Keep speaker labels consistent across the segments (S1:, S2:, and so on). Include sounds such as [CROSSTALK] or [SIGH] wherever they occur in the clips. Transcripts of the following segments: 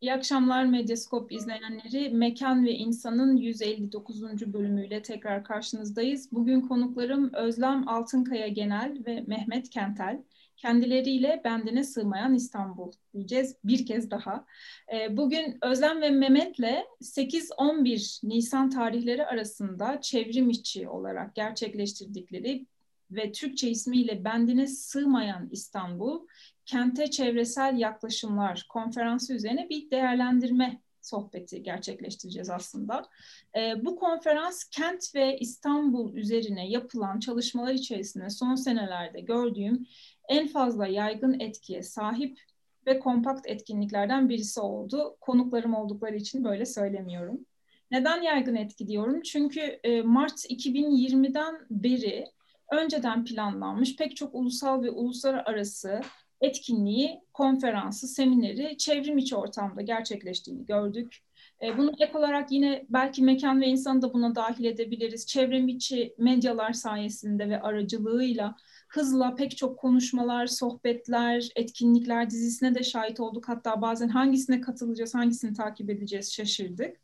S1: İyi akşamlar Medyaskop izleyenleri. Mekan ve İnsan'ın 159. bölümüyle tekrar karşınızdayız. Bugün konuklarım Özlem Altınkaya Genel ve Mehmet Kentel. Kendileriyle bendine sığmayan İstanbul diyeceğiz bir kez daha. Ee, bugün Özlem ve Mehmet'le 8-11 Nisan tarihleri arasında çevrim içi olarak gerçekleştirdikleri ve Türkçe ismiyle bendine sığmayan İstanbul kente çevresel yaklaşımlar konferansı üzerine bir değerlendirme sohbeti gerçekleştireceğiz aslında. E, bu konferans kent ve İstanbul üzerine yapılan çalışmalar içerisinde son senelerde gördüğüm en fazla yaygın etkiye sahip ve kompakt etkinliklerden birisi oldu. Konuklarım oldukları için böyle söylemiyorum. Neden yaygın etki diyorum? Çünkü e, Mart 2020'den beri önceden planlanmış pek çok ulusal ve uluslararası etkinliği, konferansı, semineri çevrim içi ortamda gerçekleştiğini gördük. E, bunu ek olarak yine belki mekan ve insanı da buna dahil edebiliriz. Çevrim içi medyalar sayesinde ve aracılığıyla hızla pek çok konuşmalar, sohbetler, etkinlikler dizisine de şahit olduk. Hatta bazen hangisine katılacağız, hangisini takip edeceğiz şaşırdık.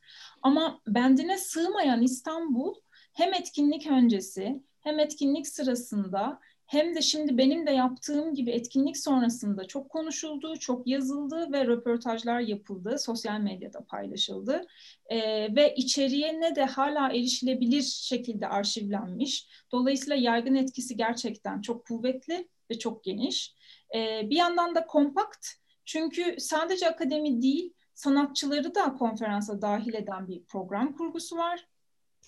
S1: Ama bendine sığmayan İstanbul hem etkinlik öncesi hem etkinlik sırasında hem de şimdi benim de yaptığım gibi etkinlik sonrasında çok konuşuldu, çok yazıldı ve röportajlar yapıldı, sosyal medyada paylaşıldı ee, ve içeriğe ne de hala erişilebilir şekilde arşivlenmiş. Dolayısıyla yaygın etkisi gerçekten çok kuvvetli ve çok geniş. Ee, bir yandan da kompakt çünkü sadece akademi değil, sanatçıları da konferansa dahil eden bir program kurgusu var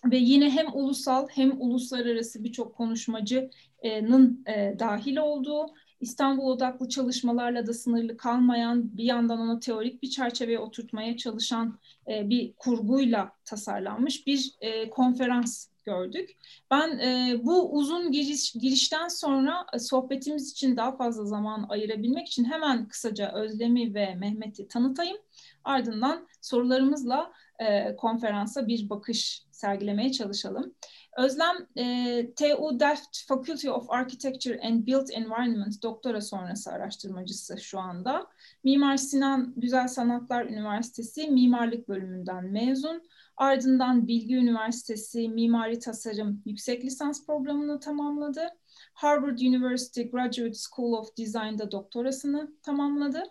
S1: ve yine hem ulusal hem uluslararası birçok konuşmacının e, dahil olduğu İstanbul odaklı çalışmalarla da sınırlı kalmayan bir yandan onu teorik bir çerçeveye oturtmaya çalışan e, bir kurguyla tasarlanmış bir e, konferans gördük. Ben e, bu uzun giriş, girişten sonra e, sohbetimiz için daha fazla zaman ayırabilmek için hemen kısaca Özlem'i ve Mehmet'i tanıtayım. Ardından sorularımızla e, konferansa bir bakış sergilemeye çalışalım. Özlem, e, TU Delft Faculty of Architecture and Built Environment doktora sonrası araştırmacısı şu anda. Mimar Sinan Güzel Sanatlar Üniversitesi Mimarlık Bölümünden mezun. Ardından Bilgi Üniversitesi Mimari Tasarım Yüksek Lisans programını tamamladı. Harvard University Graduate School of Design'da doktorasını tamamladı.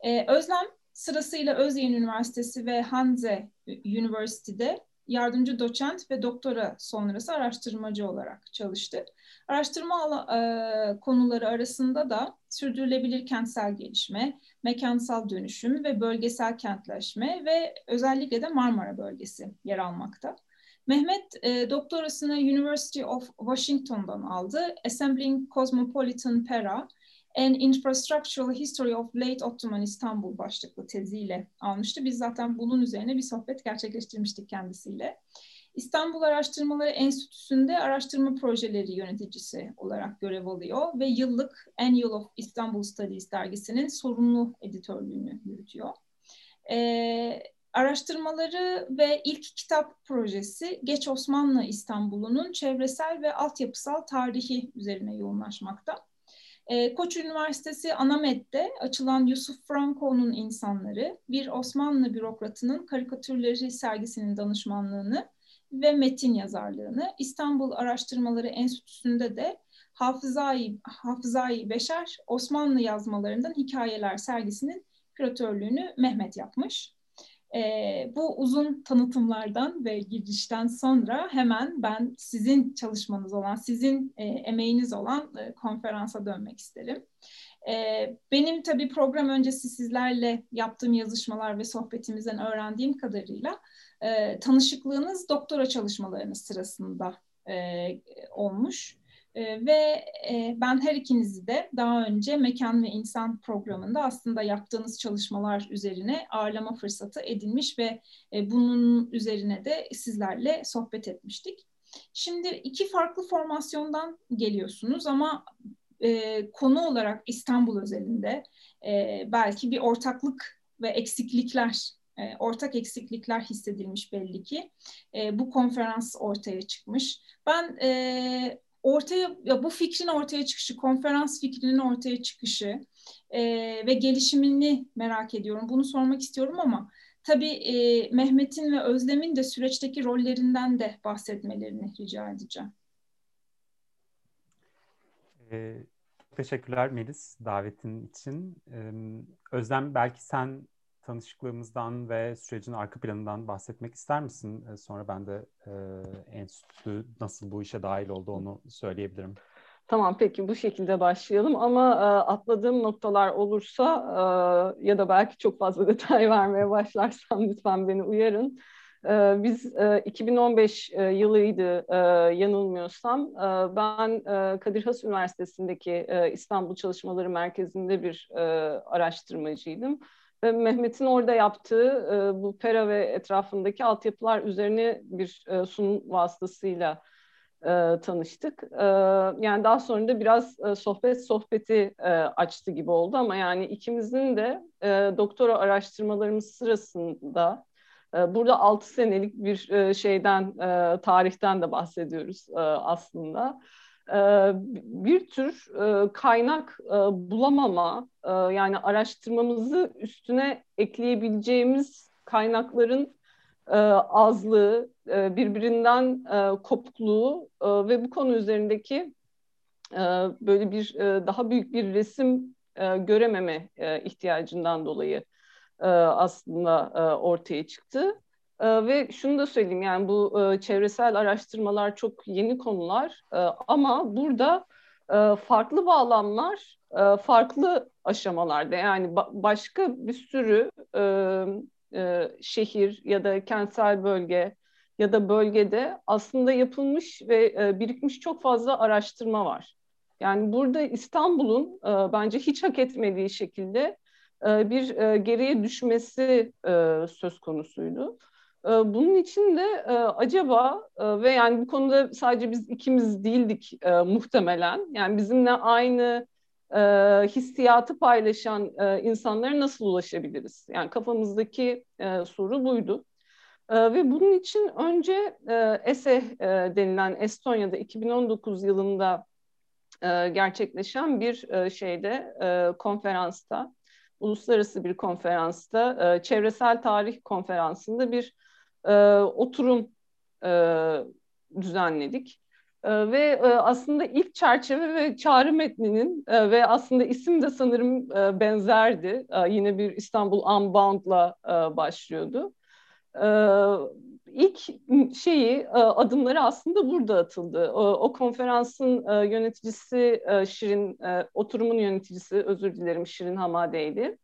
S1: Ee, Özlem sırasıyla Özyeğin Üniversitesi ve Hanze University'de yardımcı doçent ve doktora sonrası araştırmacı olarak çalıştı. Araştırma e, konuları arasında da sürdürülebilir kentsel gelişme, mekansal dönüşüm ve bölgesel kentleşme ve özellikle de Marmara bölgesi yer almakta. Mehmet e, doktorasını University of Washington'dan aldı. Assembling Cosmopolitan Pera An Infrastructural History of Late Ottoman İstanbul başlıklı teziyle almıştı. Biz zaten bunun üzerine bir sohbet gerçekleştirmiştik kendisiyle. İstanbul Araştırmaları Enstitüsü'nde araştırma projeleri yöneticisi olarak görev alıyor ve yıllık Annual of Istanbul Studies dergisinin sorumlu editörlüğünü yürütüyor. Ee, araştırmaları ve ilk kitap projesi Geç Osmanlı İstanbul'unun çevresel ve altyapısal tarihi üzerine yoğunlaşmakta. Ee, Koç Üniversitesi Anamet'te açılan Yusuf Franco'nun insanları, bir Osmanlı bürokratının karikatürleri sergisinin danışmanlığını ve metin yazarlığını, İstanbul Araştırmaları Enstitüsü'nde de Hafızayı, Hafızayı Beşer Osmanlı yazmalarından hikayeler sergisinin küratörlüğünü Mehmet yapmış. E, bu uzun tanıtımlardan ve girişten sonra hemen ben sizin çalışmanız olan, sizin e, emeğiniz olan e, konferansa dönmek isterim. E, benim tabii program öncesi sizlerle yaptığım yazışmalar ve sohbetimizden öğrendiğim kadarıyla e, tanışıklığınız doktora çalışmalarınız sırasında e, olmuş. E, ve e, ben her ikinizi de daha önce Mekan ve İnsan programında aslında yaptığınız çalışmalar üzerine ağırlama fırsatı edinmiş ve e, bunun üzerine de sizlerle sohbet etmiştik. Şimdi iki farklı formasyondan geliyorsunuz ama e, konu olarak İstanbul özelinde e, belki bir ortaklık ve eksiklikler e, ortak eksiklikler hissedilmiş belli ki. E, bu konferans ortaya çıkmış. Ben e, ortaya ya bu fikrin ortaya çıkışı, konferans fikrinin ortaya çıkışı e, ve gelişimini merak ediyorum. Bunu sormak istiyorum ama tabii e, Mehmet'in ve Özlem'in de süreçteki rollerinden de bahsetmelerini rica edeceğim.
S2: Ee, teşekkürler Melis davetin için. Ee, Özlem belki sen tanışıklığımızdan ve sürecin arka planından bahsetmek ister misin? Ee, sonra ben de e, enstitü nasıl bu işe dahil oldu onu söyleyebilirim.
S3: Tamam peki bu şekilde başlayalım ama e, atladığım noktalar olursa e, ya da belki çok fazla [LAUGHS] detay vermeye başlarsam lütfen beni uyarın. E, biz e, 2015 e, yılıydı e, yanılmıyorsam. E, ben e, Kadir Has Üniversitesi'ndeki e, İstanbul Çalışmaları Merkezi'nde bir e, araştırmacıydım. Ve Mehmet'in orada yaptığı e, bu pera ve etrafındaki altyapılar üzerine bir e, sunum vasıtasıyla e, tanıştık. E, yani daha sonra da biraz e, sohbet sohbeti e, açtı gibi oldu ama yani ikimizin de e, doktora araştırmalarımız sırasında e, burada 6 senelik bir e, şeyden e, tarihten de bahsediyoruz e, aslında. E, bir tür e, kaynak e, bulamama e, yani araştırmamızı üstüne ekleyebileceğimiz kaynakların azlığı, birbirinden kopukluğu ve bu konu üzerindeki böyle bir daha büyük bir resim görememe ihtiyacından dolayı aslında ortaya çıktı. E, ve şunu da söyleyeyim yani bu e, çevresel araştırmalar çok yeni konular e, ama burada e, farklı bağlamlar e, farklı aşamalarda yani ba- başka bir sürü e, e, şehir ya da kentsel bölge ya da bölgede aslında yapılmış ve e, birikmiş çok fazla araştırma var. Yani burada İstanbul'un e, bence hiç hak etmediği şekilde e, bir e, geriye düşmesi e, söz konusuydu. Bunun için de acaba ve yani bu konuda sadece biz ikimiz değildik muhtemelen. Yani bizimle aynı hissiyatı paylaşan insanlara nasıl ulaşabiliriz? Yani kafamızdaki soru buydu. Ve bunun için önce ESE e, denilen Estonya'da 2019 yılında gerçekleşen bir şeyde konferansta, uluslararası bir konferansta, çevresel tarih konferansında bir e, oturum e, düzenledik. E, ve e, aslında ilk çerçeve ve çağrı metninin e, ve aslında isim de sanırım e, benzerdi. E, yine bir İstanbul Unbound'la e, başlıyordu. E, ilk şeyi e, adımları aslında burada atıldı. O, o konferansın e, yöneticisi e, Şirin, oturumun yöneticisi özür dilerim Şirin Hamade'ydi.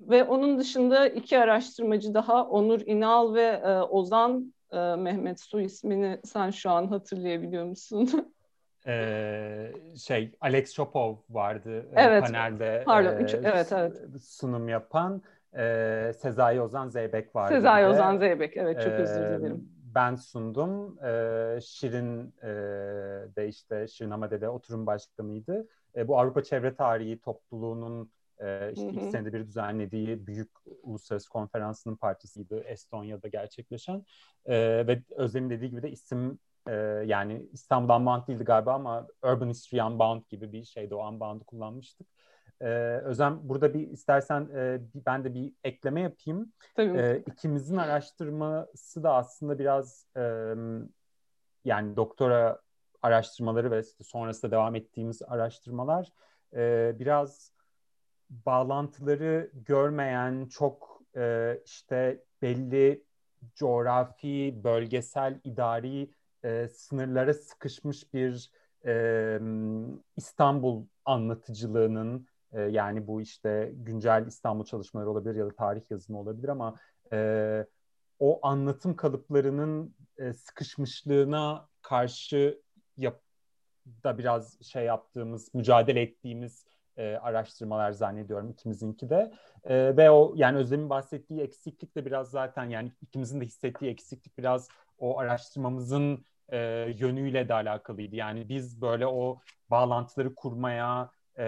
S3: E, ve onun dışında iki araştırmacı daha Onur İnal ve e, Ozan e, Mehmet Su ismini sen şu an hatırlayabiliyor musun? [LAUGHS]
S2: ee, şey Alex Chopov vardı
S3: e, evet,
S2: panelde
S3: pardon, e, evet, evet.
S2: sunum yapan. E, Sezai Ozan Zeybek vardı.
S3: Sezai Ozan Zeybek evet çok özür dilerim.
S2: Ben sundum. E, Şirin e, de işte Şirin Hamade'de oturum başkanıydı. E, bu Avrupa Çevre Tarihi topluluğunun e, işte iki senede bir düzenlediği büyük uluslararası konferansının parçasıydı Estonya'da gerçekleşen. E, ve Özlem'in dediği gibi de isim e, yani İstanbul Unbound değildi galiba ama Urban History Unbound gibi bir şeydi. O Unbound'u kullanmıştık. Ee, Özlem burada bir istersen e, ben de bir ekleme yapayım.
S3: Tabii.
S2: Ee, ikimizin araştırması da aslında biraz e, yani doktora araştırmaları ve sonrasında devam ettiğimiz araştırmalar e, biraz bağlantıları görmeyen çok e, işte belli coğrafi, bölgesel, idari e, sınırlara sıkışmış bir e, İstanbul anlatıcılığının e, yani bu işte güncel İstanbul çalışmaları olabilir ya da tarih yazımı olabilir ama e, o anlatım kalıplarının e, sıkışmışlığına karşı yap da biraz şey yaptığımız, mücadele ettiğimiz e, araştırmalar zannediyorum ikimizinki de. E, ve o yani Özlem'in bahsettiği eksiklik de biraz zaten yani ikimizin de hissettiği eksiklik biraz o araştırmamızın e, yönüyle de alakalıydı. Yani biz böyle o bağlantıları kurmaya e,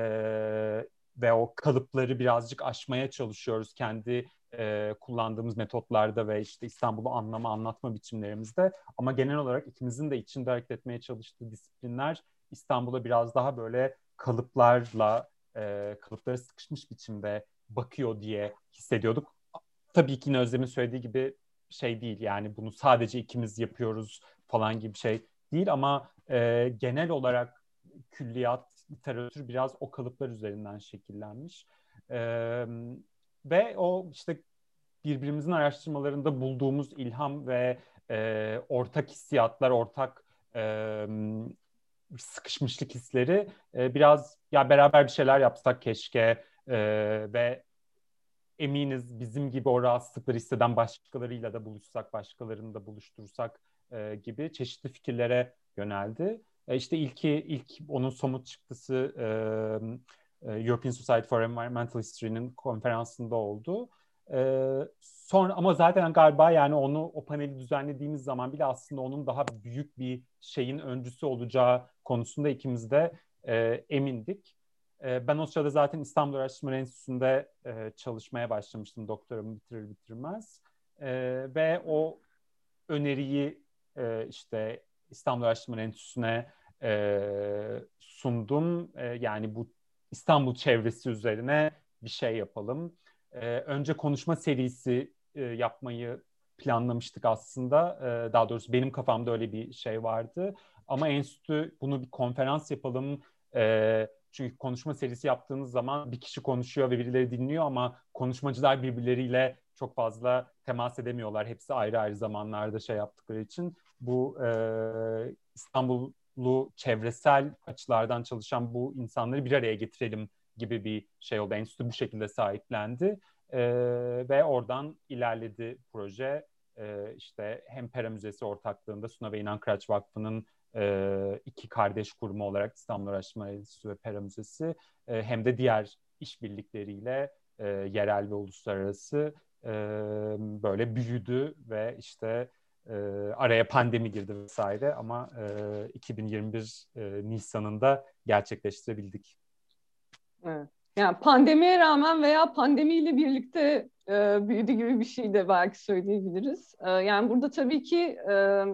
S2: ve o kalıpları birazcık aşmaya çalışıyoruz kendi e, kullandığımız metotlarda ve işte İstanbul'u anlama, anlatma biçimlerimizde. Ama genel olarak ikimizin de içinde hareket etmeye çalıştığı disiplinler İstanbul'a biraz daha böyle kalıplarla e, kalıpları sıkışmış biçimde bakıyor diye hissediyorduk. Tabii ki Özlem'in söylediği gibi şey değil yani bunu sadece ikimiz yapıyoruz falan gibi şey değil ama e, genel olarak külliyat, literatür biraz o kalıplar üzerinden şekillenmiş. E, ve o işte birbirimizin araştırmalarında bulduğumuz ilham ve e, ortak hissiyatlar, ortak e, sıkışmışlık hisleri e, biraz ya beraber bir şeyler yapsak keşke e, ve eminiz bizim gibi o rahatsızlıkları hisseden başkalarıyla da buluşsak, başkalarını da buluştursak e, gibi çeşitli fikirlere yöneldi. E, işte ilki ilk onun somut çıktısı e, e, European Society for Environmental History'nin konferansında oldu. E, sonra ama zaten galiba yani onu o paneli düzenlediğimiz zaman bile aslında onun daha büyük bir şeyin öncüsü olacağı konusunda ikimiz de e, emindik. E, ben o sırada zaten İstanbul Araştırma Enstitüsü'nde e, çalışmaya başlamıştım doktoramı bitirir bitirmez. E, ve o öneriyi e, işte İstanbul Araştırma Enstitüsü'ne e, sundum. E, yani bu İstanbul çevresi üzerine bir şey yapalım. E, önce konuşma serisi e, yapmayı planlamıştık aslında. E, daha doğrusu benim kafamda öyle bir şey vardı. Ama enstitü bunu bir konferans yapalım. E, çünkü konuşma serisi yaptığınız zaman bir kişi konuşuyor ve birileri dinliyor ama konuşmacılar birbirleriyle çok fazla temas edemiyorlar. Hepsi ayrı ayrı zamanlarda şey yaptıkları için. Bu e, İstanbullu çevresel açılardan çalışan bu insanları bir araya getirelim gibi bir şey oldu. Enstitü bu şekilde sahiplendi e, ve oradan ilerledi proje. E, işte hem Pera Müzesi ortaklığında Suna ve İnan Kıraç Vakfı'nın e, iki kardeş kurumu olarak İstanbul Araştırma Enstitüsü ve Pera Müzesi e, hem de diğer işbirlikleriyle e, yerel ve uluslararası e, böyle büyüdü ve işte e, araya pandemi girdi vesaire ama e, 2021 e, Nisan'ında gerçekleştirebildik.
S3: Evet. Yani pandemiye rağmen veya pandemiyle birlikte e, büyüdü gibi bir şey de belki söyleyebiliriz. E, yani burada tabii ki e,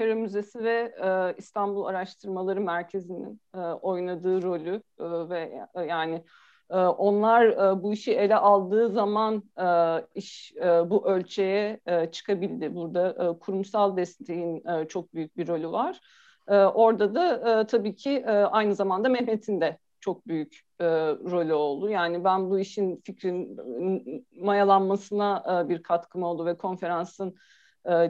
S3: Pera Müzesi ve e, İstanbul Araştırmaları Merkezi'nin e, oynadığı rolü e, ve e, yani e, onlar e, bu işi ele aldığı zaman e, iş e, bu ölçeğe e, çıkabildi. Burada e, kurumsal desteğin e, çok büyük bir rolü var. E, orada da e, tabii ki e, aynı zamanda Mehmet'in de çok büyük e, rolü oldu. Yani ben bu işin fikrin mayalanmasına e, bir katkım oldu ve konferansın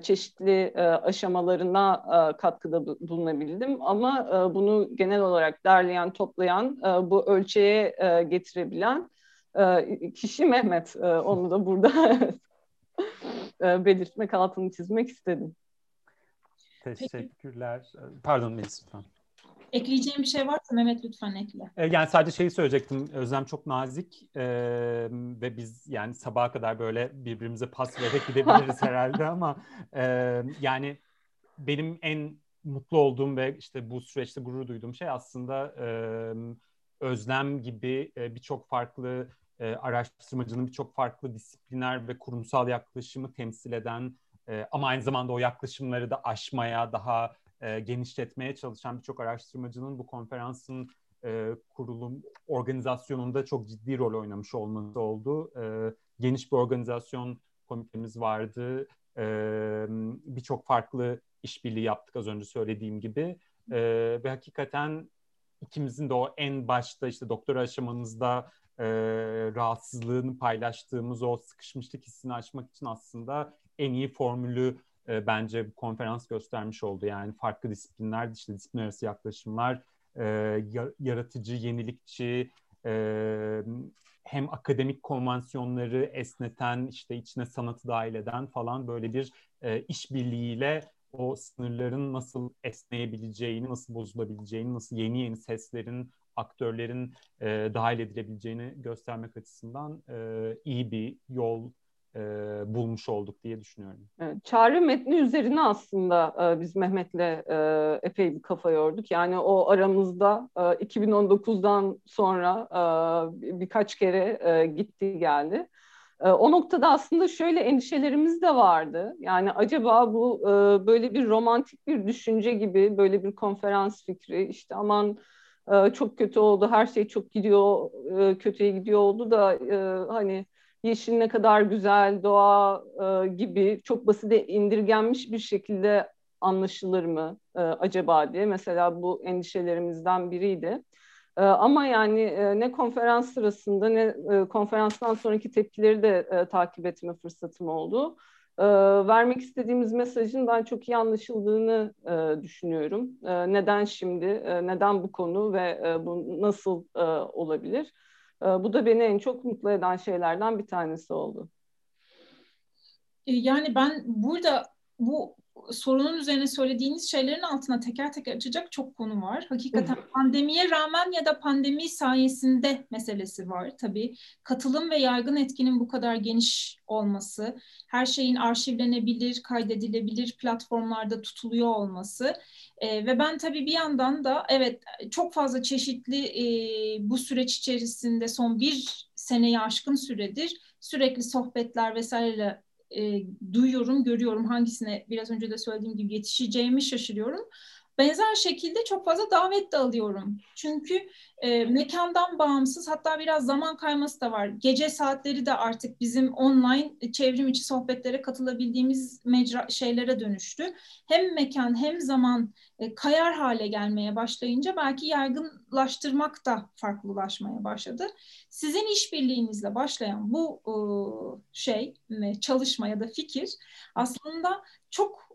S3: çeşitli e, aşamalarına e, katkıda bulunabildim. Ama e, bunu genel olarak derleyen, toplayan, e, bu ölçeğe e, getirebilen e, kişi Mehmet. E, onu da burada [LAUGHS] e, belirtmek, altını çizmek istedim.
S2: Teşekkürler. Pardon Melis lütfen.
S1: Ekleyeceğim bir şey varsa Mehmet lütfen ekle.
S2: E, yani sadece şeyi söyleyecektim. Özlem çok nazik e, ve biz yani sabaha kadar böyle birbirimize pas vererek gidebiliriz [LAUGHS] herhalde ama e, yani benim en mutlu olduğum ve işte bu süreçte gurur duyduğum şey aslında e, Özlem gibi e, birçok farklı e, araştırmacının birçok farklı disipliner ve kurumsal yaklaşımı temsil eden e, ama aynı zamanda o yaklaşımları da aşmaya, daha e, genişletmeye çalışan birçok araştırmacının bu konferansın e, kurulum organizasyonunda çok ciddi rol oynamış olması oldu. E, geniş bir organizasyon komitemiz vardı. E, birçok farklı işbirliği yaptık az önce söylediğim gibi. E, ve hakikaten ikimizin de o en başta işte doktor aşamamızda e, rahatsızlığını paylaştığımız o sıkışmışlık hissini açmak için aslında en iyi formülü e, bence bu konferans göstermiş oldu. Yani farklı disiplinler, işte disiplin arası yaklaşımlar, e, yaratıcı, yenilikçi, e, hem akademik konvansiyonları esneten, işte içine sanatı dahil eden falan böyle bir e, işbirliğiyle o sınırların nasıl esneyebileceğini, nasıl bozulabileceğini, nasıl yeni yeni seslerin, aktörlerin e, dahil edilebileceğini göstermek açısından e, iyi bir yol e, bulmuş olduk diye düşünüyorum.
S3: Evet, çağrı metni üzerine aslında e, biz Mehmet'le e, epey bir kafa yorduk. Yani o aramızda e, 2019'dan sonra e, birkaç kere e, gitti geldi. E, o noktada aslında şöyle endişelerimiz de vardı. Yani acaba bu e, böyle bir romantik bir düşünce gibi böyle bir konferans fikri işte aman e, çok kötü oldu, her şey çok gidiyor, e, kötüye gidiyor oldu da e, hani yeşil ne kadar güzel, doğa e, gibi çok basite indirgenmiş bir şekilde anlaşılır mı e, acaba diye mesela bu endişelerimizden biriydi. E, ama yani e, ne konferans sırasında ne e, konferanstan sonraki tepkileri de e, takip etme fırsatım oldu. E, vermek istediğimiz mesajın ben çok iyi anlaşıldığını e, düşünüyorum. E, neden şimdi, e, neden bu konu ve e, bu nasıl e, olabilir? E, bu da beni en çok mutlu eden şeylerden bir tanesi oldu.
S1: E, yani ben burada bu sorunun üzerine söylediğiniz şeylerin altına teker teker açacak çok konu var. Hakikaten pandemiye rağmen ya da pandemi sayesinde meselesi var tabii. Katılım ve yaygın etkinin bu kadar geniş olması, her şeyin arşivlenebilir, kaydedilebilir platformlarda tutuluyor olması e, ve ben tabii bir yandan da evet çok fazla çeşitli e, bu süreç içerisinde son bir seneyi aşkın süredir sürekli sohbetler vesaire e, duyuyorum, görüyorum hangisine biraz önce de söylediğim gibi yetişeceğimi şaşırıyorum. Benzer şekilde çok fazla davet de alıyorum. Çünkü e, mekandan bağımsız hatta biraz zaman kayması da var. Gece saatleri de artık bizim online e, çevrim içi sohbetlere katılabildiğimiz mecra şeylere dönüştü. Hem mekan hem zaman e, kayar hale gelmeye başlayınca belki yaygınlaştırmak da farklılaşmaya başladı. Sizin işbirliğinizle başlayan bu e, şey, çalışma ya da fikir aslında çok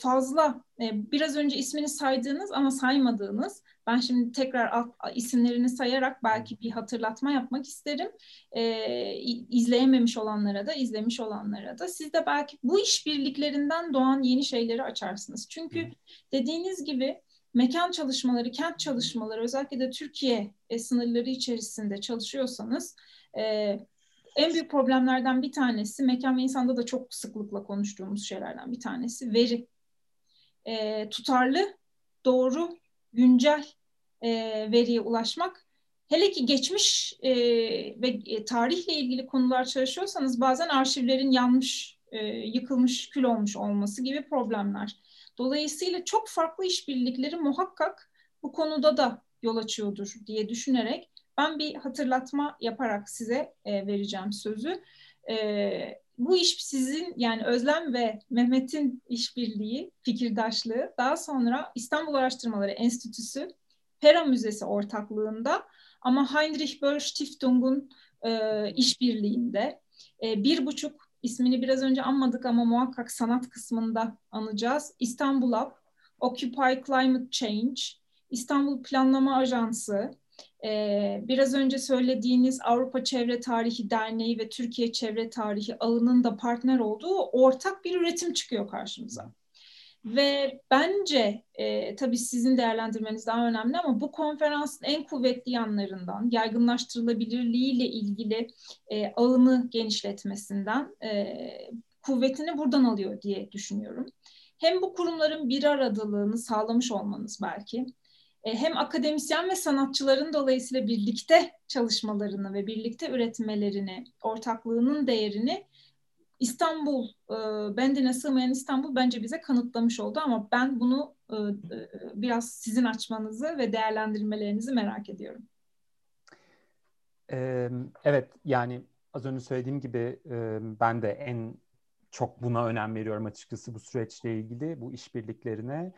S1: fazla e, biraz önce ismini saydığınız ama saymadığınız ben şimdi tekrar alt, isimlerini sayarak belki bir hatırlatma yapmak isterim. E, izleyememiş olanlara da izlemiş olanlara da siz de belki bu işbirliklerinden doğan yeni şeyleri açarsınız. Çünkü dediğiniz gibi mekan çalışmaları, kent çalışmaları özellikle de Türkiye sınırları içerisinde çalışıyorsanız en büyük problemlerden bir tanesi mekan ve insanda da çok sıklıkla konuştuğumuz şeylerden bir tanesi veri. E, tutarlı, doğru, güncel e, veriye ulaşmak. Hele ki geçmiş e, ve e, tarihle ilgili konular çalışıyorsanız bazen arşivlerin yanmış, e, yıkılmış, kül olmuş olması gibi problemler. Dolayısıyla çok farklı işbirlikleri muhakkak bu konuda da yol açıyordur diye düşünerek ben bir hatırlatma yaparak size e, vereceğim sözü. E, bu iş sizin yani Özlem ve Mehmet'in işbirliği, fikirdaşlığı daha sonra İstanbul Araştırmaları Enstitüsü Pera Müzesi ortaklığında ama Heinrich Böll Stiftung'un e, işbirliğinde e, bir buçuk ismini biraz önce anmadık ama muhakkak sanat kısmında anacağız. İstanbul Lab, Occupy Climate Change, İstanbul Planlama Ajansı, ee, biraz önce söylediğiniz Avrupa Çevre Tarihi Derneği ve Türkiye Çevre Tarihi ağının da partner olduğu ortak bir üretim çıkıyor karşımıza. Ve bence e, tabii sizin değerlendirmeniz daha önemli ama bu konferansın en kuvvetli yanlarından yaygınlaştırılabilirliğiyle ilgili e, ağını genişletmesinden e, kuvvetini buradan alıyor diye düşünüyorum. Hem bu kurumların bir aradalığını sağlamış olmanız belki hem akademisyen ve sanatçıların dolayısıyla birlikte çalışmalarını ve birlikte üretmelerini, ortaklığının değerini İstanbul, e, bendine sığmayan İstanbul bence bize kanıtlamış oldu ama ben bunu e, biraz sizin açmanızı ve değerlendirmelerinizi merak ediyorum.
S2: Evet, yani az önce söylediğim gibi ben de en çok buna önem veriyorum açıkçası bu süreçle ilgili, bu işbirliklerine.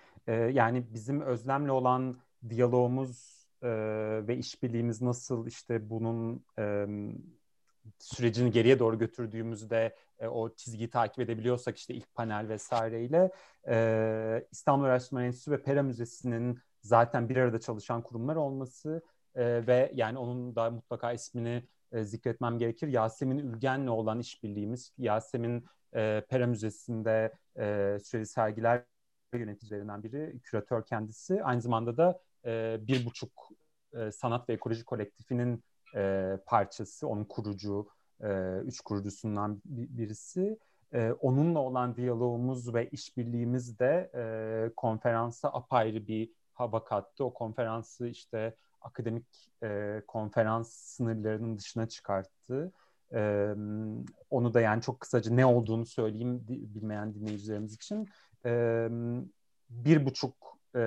S2: Yani bizim Özlem'le olan diyalogumuz e, ve işbirliğimiz nasıl işte bunun e, sürecini geriye doğru götürdüğümüzde e, o çizgiyi takip edebiliyorsak işte ilk panel vesaireyle e, İstanbul Araştırma Enstitüsü ve Pera Müzesi'nin zaten bir arada çalışan kurumlar olması e, ve yani onun da mutlaka ismini e, zikretmem gerekir. Yasemin Ülgen'le olan işbirliğimiz, Yasemin e, Pera Müzesi'nde e, süreli sergiler yöneticilerinden biri, küratör kendisi. Aynı zamanda da e, bir buçuk e, sanat ve ekoloji kolektifinin e, parçası, onun kurucu, e, üç kurucusundan birisi. E, onunla olan diyalogumuz ve işbirliğimiz de e, konferansa apayrı bir hava kattı. O konferansı işte akademik e, konferans sınırlarının dışına çıkarttı. E, onu da yani çok kısaca ne olduğunu söyleyeyim bilmeyen dinleyicilerimiz için. E, bir buçuk e,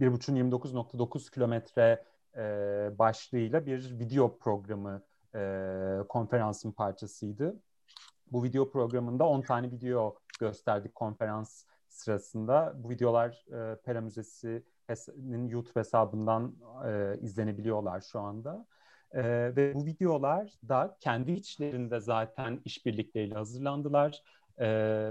S2: 1.5'un 29.9 kilometre e, başlığıyla bir video programı e, konferansın parçasıydı. Bu video programında 10 tane video gösterdik konferans sırasında. Bu videolar e, Pera Müzesi'nin YouTube hesabından e, izlenebiliyorlar şu anda. E, ve bu videolar da kendi içlerinde zaten işbirlikleriyle hazırlandılar. E,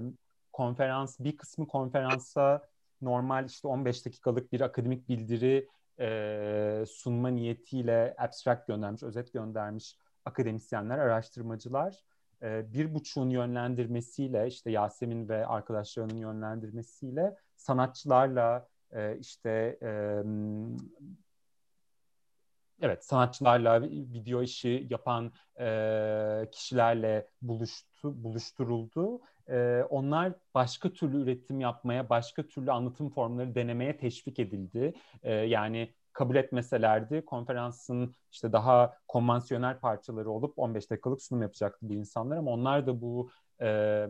S2: konferans, bir kısmı konferansa normal işte 15 dakikalık bir akademik bildiri e, sunma niyetiyle abstract göndermiş, özet göndermiş akademisyenler, araştırmacılar e, bir buçuğun yönlendirmesiyle işte Yasemin ve arkadaşlarının yönlendirmesiyle sanatçılarla e, işte e, evet sanatçılarla video işi yapan e, kişilerle buluştu buluşturuldu. E, onlar başka türlü üretim yapmaya, başka türlü anlatım formları denemeye teşvik edildi. E, yani kabul etmeselerdi konferansın işte daha konvansiyonel parçaları olup 15 dakikalık sunum yapacaktı bu insanlar ama onlar da bu e,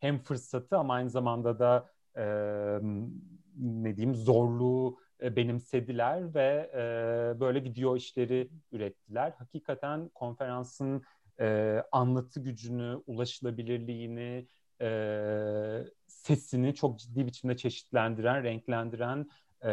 S2: hem fırsatı ama aynı zamanda da e, ne diyeyim zorluğu benimsediler ve e, böyle video işleri ürettiler. Hakikaten konferansın e, anlatı gücünü, ulaşılabilirliğini, e, sesini çok ciddi biçimde çeşitlendiren, renklendiren e,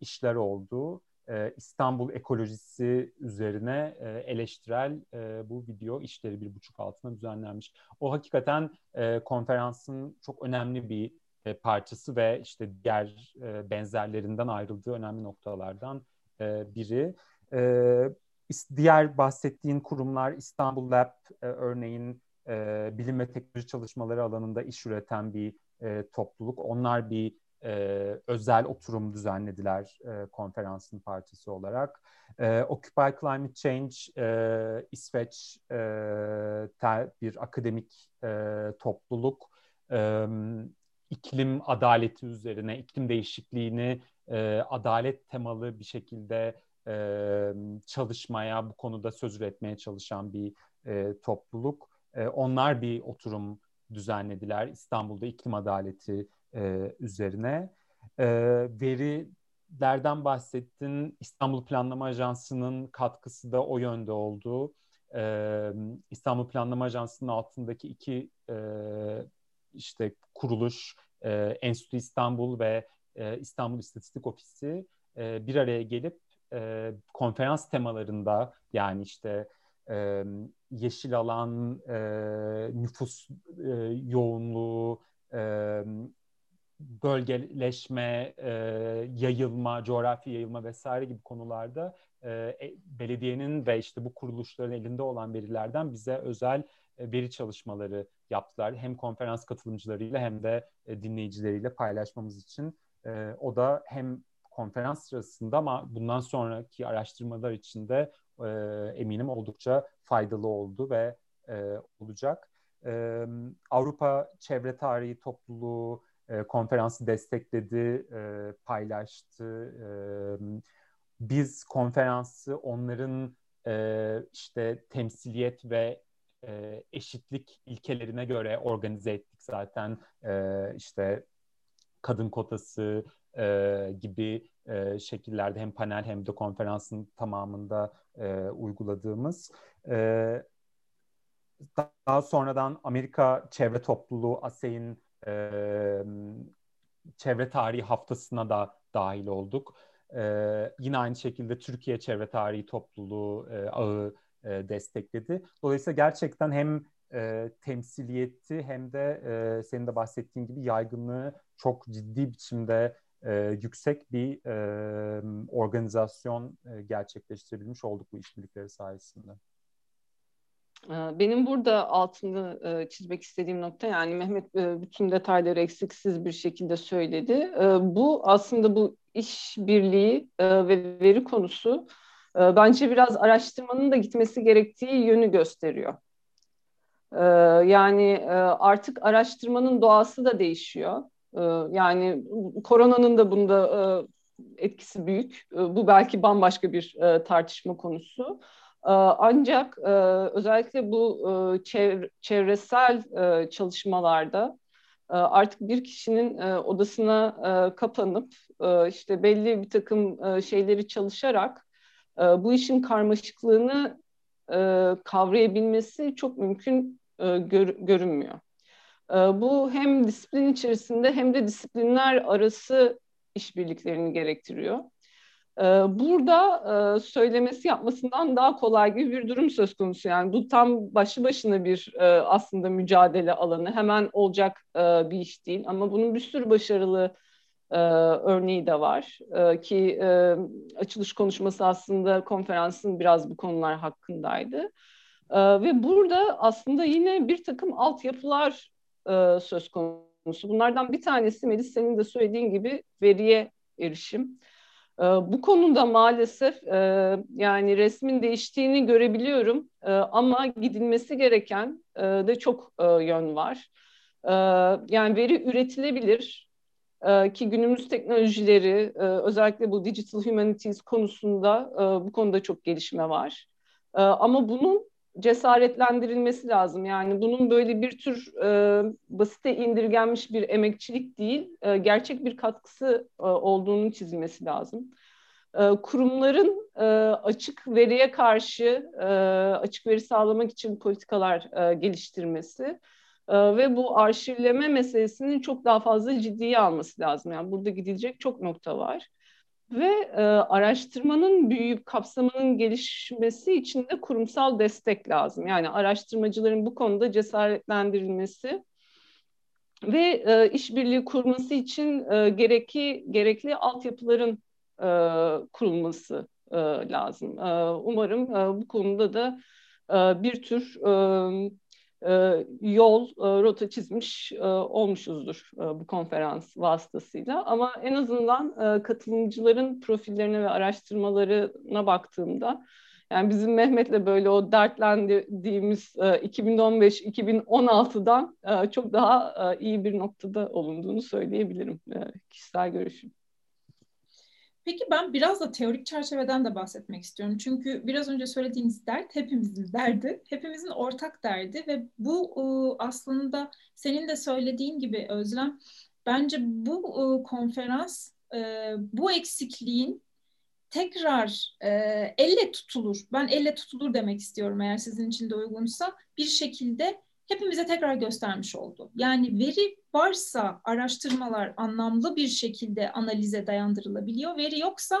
S2: işler oldu. E, İstanbul ekolojisi üzerine e, eleştirel e, bu video işleri bir buçuk altına düzenlenmiş. O hakikaten e, konferansın çok önemli bir e, parçası ve işte diğer e, benzerlerinden ayrıldığı önemli noktalardan e, biri. E, diğer bahsettiğin kurumlar İstanbul Lab e, örneğin e, bilim ve teknoloji çalışmaları alanında iş üreten bir e, topluluk. Onlar bir e, özel oturum düzenlediler e, konferansın parçası olarak. E, Occupy Climate Change e, İsveç e, tel, bir akademik e, topluluk. İklim adaleti üzerine, iklim değişikliğini e, adalet temalı bir şekilde e, çalışmaya, bu konuda söz üretmeye çalışan bir e, topluluk. E, onlar bir oturum düzenlediler İstanbul'da iklim adaleti e, üzerine. E, verilerden bahsettin. İstanbul Planlama Ajansı'nın katkısı da o yönde oldu. E, İstanbul Planlama Ajansı'nın altındaki iki e, işte kuruluş, e, Enstitü İstanbul ve e, İstanbul İstatistik Ofisi e, bir araya gelip e, konferans temalarında yani işte e, yeşil alan, e, nüfus e, yoğunluğu, e, bölgeleşme, e, yayılma, coğrafi yayılma vesaire gibi konularda e, e, belediyenin ve işte bu kuruluşların elinde olan verilerden bize özel e, veri çalışmaları yaptılar. Hem konferans katılımcılarıyla hem de e, dinleyicileriyle paylaşmamız için. E, o da hem konferans sırasında ama bundan sonraki araştırmalar için de eminim oldukça faydalı oldu ve olacak. Avrupa Çevre Tarihi Topluluğu konferansı destekledi, e, paylaştı. Biz konferansı onların e, işte temsiliyet ve e, eşitlik ilkelerine göre organize ettik zaten. E, işte kadın kotası e, gibi e, şekillerde hem panel hem de konferansın tamamında e, uyguladığımız. E, daha sonradan Amerika Çevre Topluluğu ASE'in e, çevre tarihi haftasına da dahil olduk. E, yine aynı şekilde Türkiye Çevre Tarihi Topluluğu e, ağı e, destekledi. Dolayısıyla gerçekten hem e, temsiliyeti hem de e, senin de bahsettiğin gibi yaygınlığı çok ciddi biçimde e, yüksek bir e, organizasyon e, gerçekleştirebilmiş olduk bu işbirlikleri sayesinde.
S3: Ee, benim burada altını e, çizmek istediğim nokta yani Mehmet e, bütün detayları eksiksiz bir şekilde söyledi. Ee, bu aslında bu işbirliği e, ve veri konusu bence biraz araştırmanın da gitmesi gerektiği yönü gösteriyor. Ee, yani artık araştırmanın doğası da değişiyor. Yani koronanın da bunda etkisi büyük. Bu belki bambaşka bir tartışma konusu. Ee, ancak e, özellikle bu e, çevresel e, çalışmalarda artık bir kişinin odasına kapanıp işte belli bir takım şeyleri çalışarak bu işin karmaşıklığını kavrayabilmesi çok mümkün görünmüyor. Bu hem disiplin içerisinde hem de disiplinler arası işbirliklerini gerektiriyor. Burada söylemesi yapmasından daha kolay gibi bir durum söz konusu. Yani bu tam başlı başına bir aslında mücadele alanı. Hemen olacak bir iş değil ama bunun bir sürü başarılı örneği de var. Ki açılış konuşması aslında konferansın biraz bu konular hakkındaydı. Ve burada aslında yine bir takım altyapılar söz konusu. Bunlardan bir tanesi Melis senin de söylediğin gibi veriye erişim. Ee, bu konuda maalesef e, yani resmin değiştiğini görebiliyorum e, ama gidilmesi gereken e, de çok yön var. Yani veri üretilebilir ki günümüz teknolojileri özellikle bu digital humanities konusunda bu konuda çok gelişme var. Ama bunun cesaretlendirilmesi lazım. Yani bunun böyle bir tür e, basite indirgenmiş bir emekçilik değil, e, gerçek bir katkısı e, olduğunu çizilmesi lazım. E, kurumların e, açık veriye karşı e, açık veri sağlamak için politikalar e, geliştirmesi e, ve bu arşivleme meselesinin çok daha fazla ciddiye alması lazım. Yani burada gidilecek çok nokta var. Ve e, araştırmanın büyüyüp kapsamının gelişmesi için de kurumsal destek lazım. Yani araştırmacıların bu konuda cesaretlendirilmesi ve e, işbirliği kurması için e, gerekli gerekli altyapıların e, kurulması e, lazım. E, umarım e, bu konuda da e, bir tür e, yol, e, rota çizmiş e, olmuşuzdur e, bu konferans vasıtasıyla. Ama en azından e, katılımcıların profillerine ve araştırmalarına baktığımda yani bizim Mehmet'le böyle o dertlendiğimiz e, 2015-2016'dan e, çok daha e, iyi bir noktada olunduğunu söyleyebilirim e, kişisel görüşüm.
S1: Peki ben biraz da teorik çerçeveden de bahsetmek istiyorum. Çünkü biraz önce söylediğiniz dert hepimizin derdi, hepimizin ortak derdi ve bu aslında senin de söylediğin gibi Özlem, bence bu konferans bu eksikliğin tekrar elle tutulur, ben elle tutulur demek istiyorum eğer sizin için de uygunsa, bir şekilde hepimize tekrar göstermiş oldu. Yani veri varsa araştırmalar anlamlı bir şekilde analize dayandırılabiliyor. Veri yoksa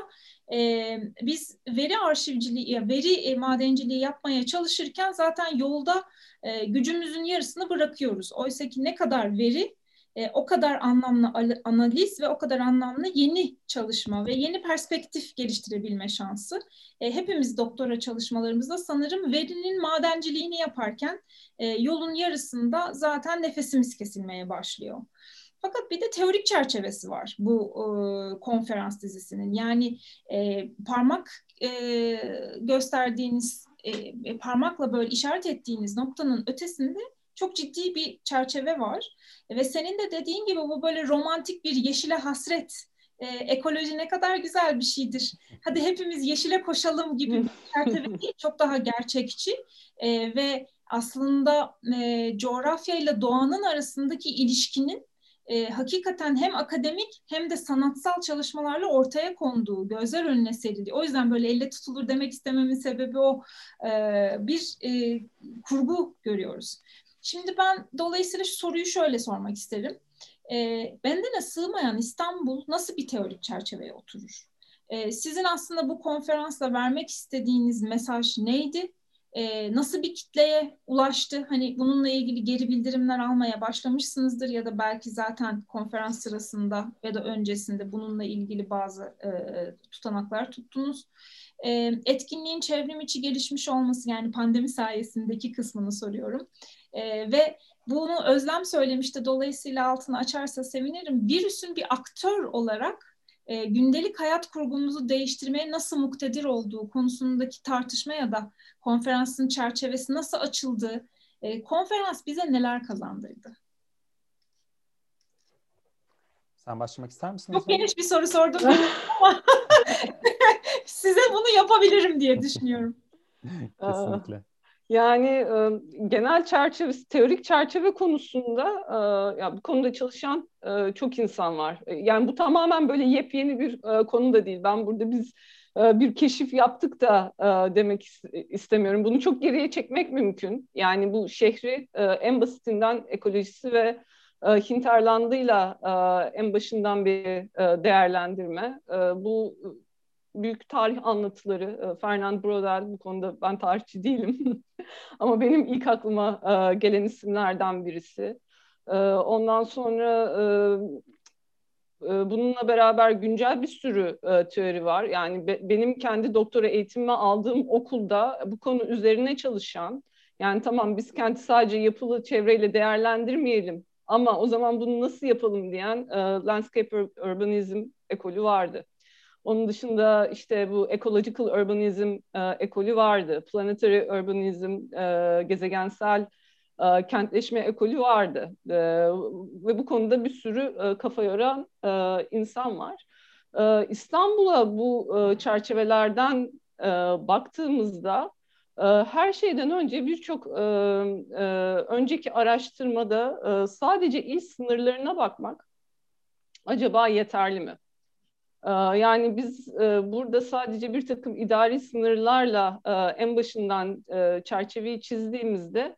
S1: e, biz veri arşivciliği, veri e, madenciliği yapmaya çalışırken zaten yolda e, gücümüzün yarısını bırakıyoruz. Oysa ki ne kadar veri e, o kadar anlamlı analiz ve o kadar anlamlı yeni çalışma ve yeni perspektif geliştirebilme şansı. E, hepimiz doktora çalışmalarımızda sanırım verinin madenciliğini yaparken e, yolun yarısında zaten nefesimiz kesilmeye başlıyor. Fakat bir de teorik çerçevesi var bu e, konferans dizisinin. Yani e, parmak e, gösterdiğiniz, e, parmakla böyle işaret ettiğiniz noktanın ötesinde çok ciddi bir çerçeve var. Ve senin de dediğin gibi bu böyle romantik bir yeşile hasret e, ekoloji ne kadar güzel bir şeydir. Hadi hepimiz yeşile koşalım gibi bir [LAUGHS] çerçeve değil, çok daha gerçekçi e, ve aslında e, coğrafya ile doğanın arasındaki ilişkinin e, hakikaten hem akademik hem de sanatsal çalışmalarla ortaya konduğu, gözler önüne serildi. O yüzden böyle elle tutulur demek istememin sebebi o e, bir e, kurgu görüyoruz. Şimdi ben dolayısıyla şu soruyu şöyle sormak isterim. E, bendene sığmayan İstanbul nasıl bir teorik çerçeveye oturur? E, sizin aslında bu konferansla vermek istediğiniz mesaj neydi? E, nasıl bir kitleye ulaştı? Hani bununla ilgili geri bildirimler almaya başlamışsınızdır ya da belki zaten konferans sırasında ya da öncesinde bununla ilgili bazı e, tutanaklar tuttunuz. E, etkinliğin çevrim içi gelişmiş olması yani pandemi sayesindeki kısmını soruyorum. E, ve bunu Özlem söylemişti. Dolayısıyla altını açarsa sevinirim. Virüsün bir aktör olarak e, gündelik hayat kurgumuzu değiştirmeye nasıl muktedir olduğu konusundaki tartışma ya da konferansın çerçevesi nasıl açıldı, e, konferans bize neler kazandırdı?
S2: Sen başlamak ister misin?
S1: Çok geniş bir soru sordum ama [LAUGHS] [LAUGHS] size bunu yapabilirim diye düşünüyorum.
S2: Kesinlikle.
S3: Yani e, genel çerçeve, teorik çerçeve konusunda e, ya bu konuda çalışan e, çok insan var. E, yani bu tamamen böyle yepyeni bir e, konu da değil. Ben burada biz e, bir keşif yaptık da e, demek istemiyorum. Bunu çok geriye çekmek mümkün. Yani bu şehri e, en basitinden ekolojisi ve hinterlandıyla en başından bir değerlendirme. Bu büyük tarih anlatıları. E, Fernand Braudel bu konuda ben tarihçi değilim. [LAUGHS] Ama benim ilk aklıma e, gelen isimlerden birisi. E, ondan sonra bununla beraber güncel bir sürü teori var. Yani benim kendi doktora eğitimimi aldığım okulda bu konu üzerine çalışan, yani tamam biz kenti sadece yapılı çevreyle değerlendirmeyelim ama o zaman bunu nasıl yapalım diyen landscape urbanizm ekolü vardı. Onun dışında işte bu ecological urbanism e, ekolü vardı. Planetary urbanism, e, gezegensel e, kentleşme ekolü vardı. E, ve bu konuda bir sürü e, kafa yoran e, insan var. E, İstanbul'a bu e, çerçevelerden e, baktığımızda e, her şeyden önce birçok e, e, önceki araştırmada e, sadece il sınırlarına bakmak acaba yeterli mi? Ee, yani biz e, burada sadece bir takım idari sınırlarla e, en başından e, çerçeveyi çizdiğimizde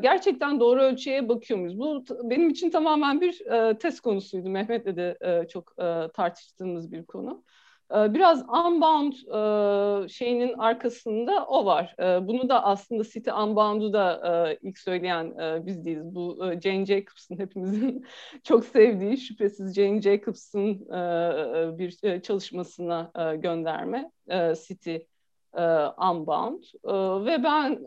S3: gerçekten doğru ölçüye bakıyor muyuz? Bu benim için tamamen bir test konusuydu. Mehmet'le de çok tartıştığımız bir konu. Ee, biraz Unbound e, şeyinin arkasında o var. Ee, bunu da aslında City Unbound'u da e, ilk söyleyen e, biz değiliz. Bu Jane Jacobs'ın hepimizin [LAUGHS] çok sevdiği şüphesiz Jane Jacobs'ın bir çalışmasına gönderme City Unbound. Ve ben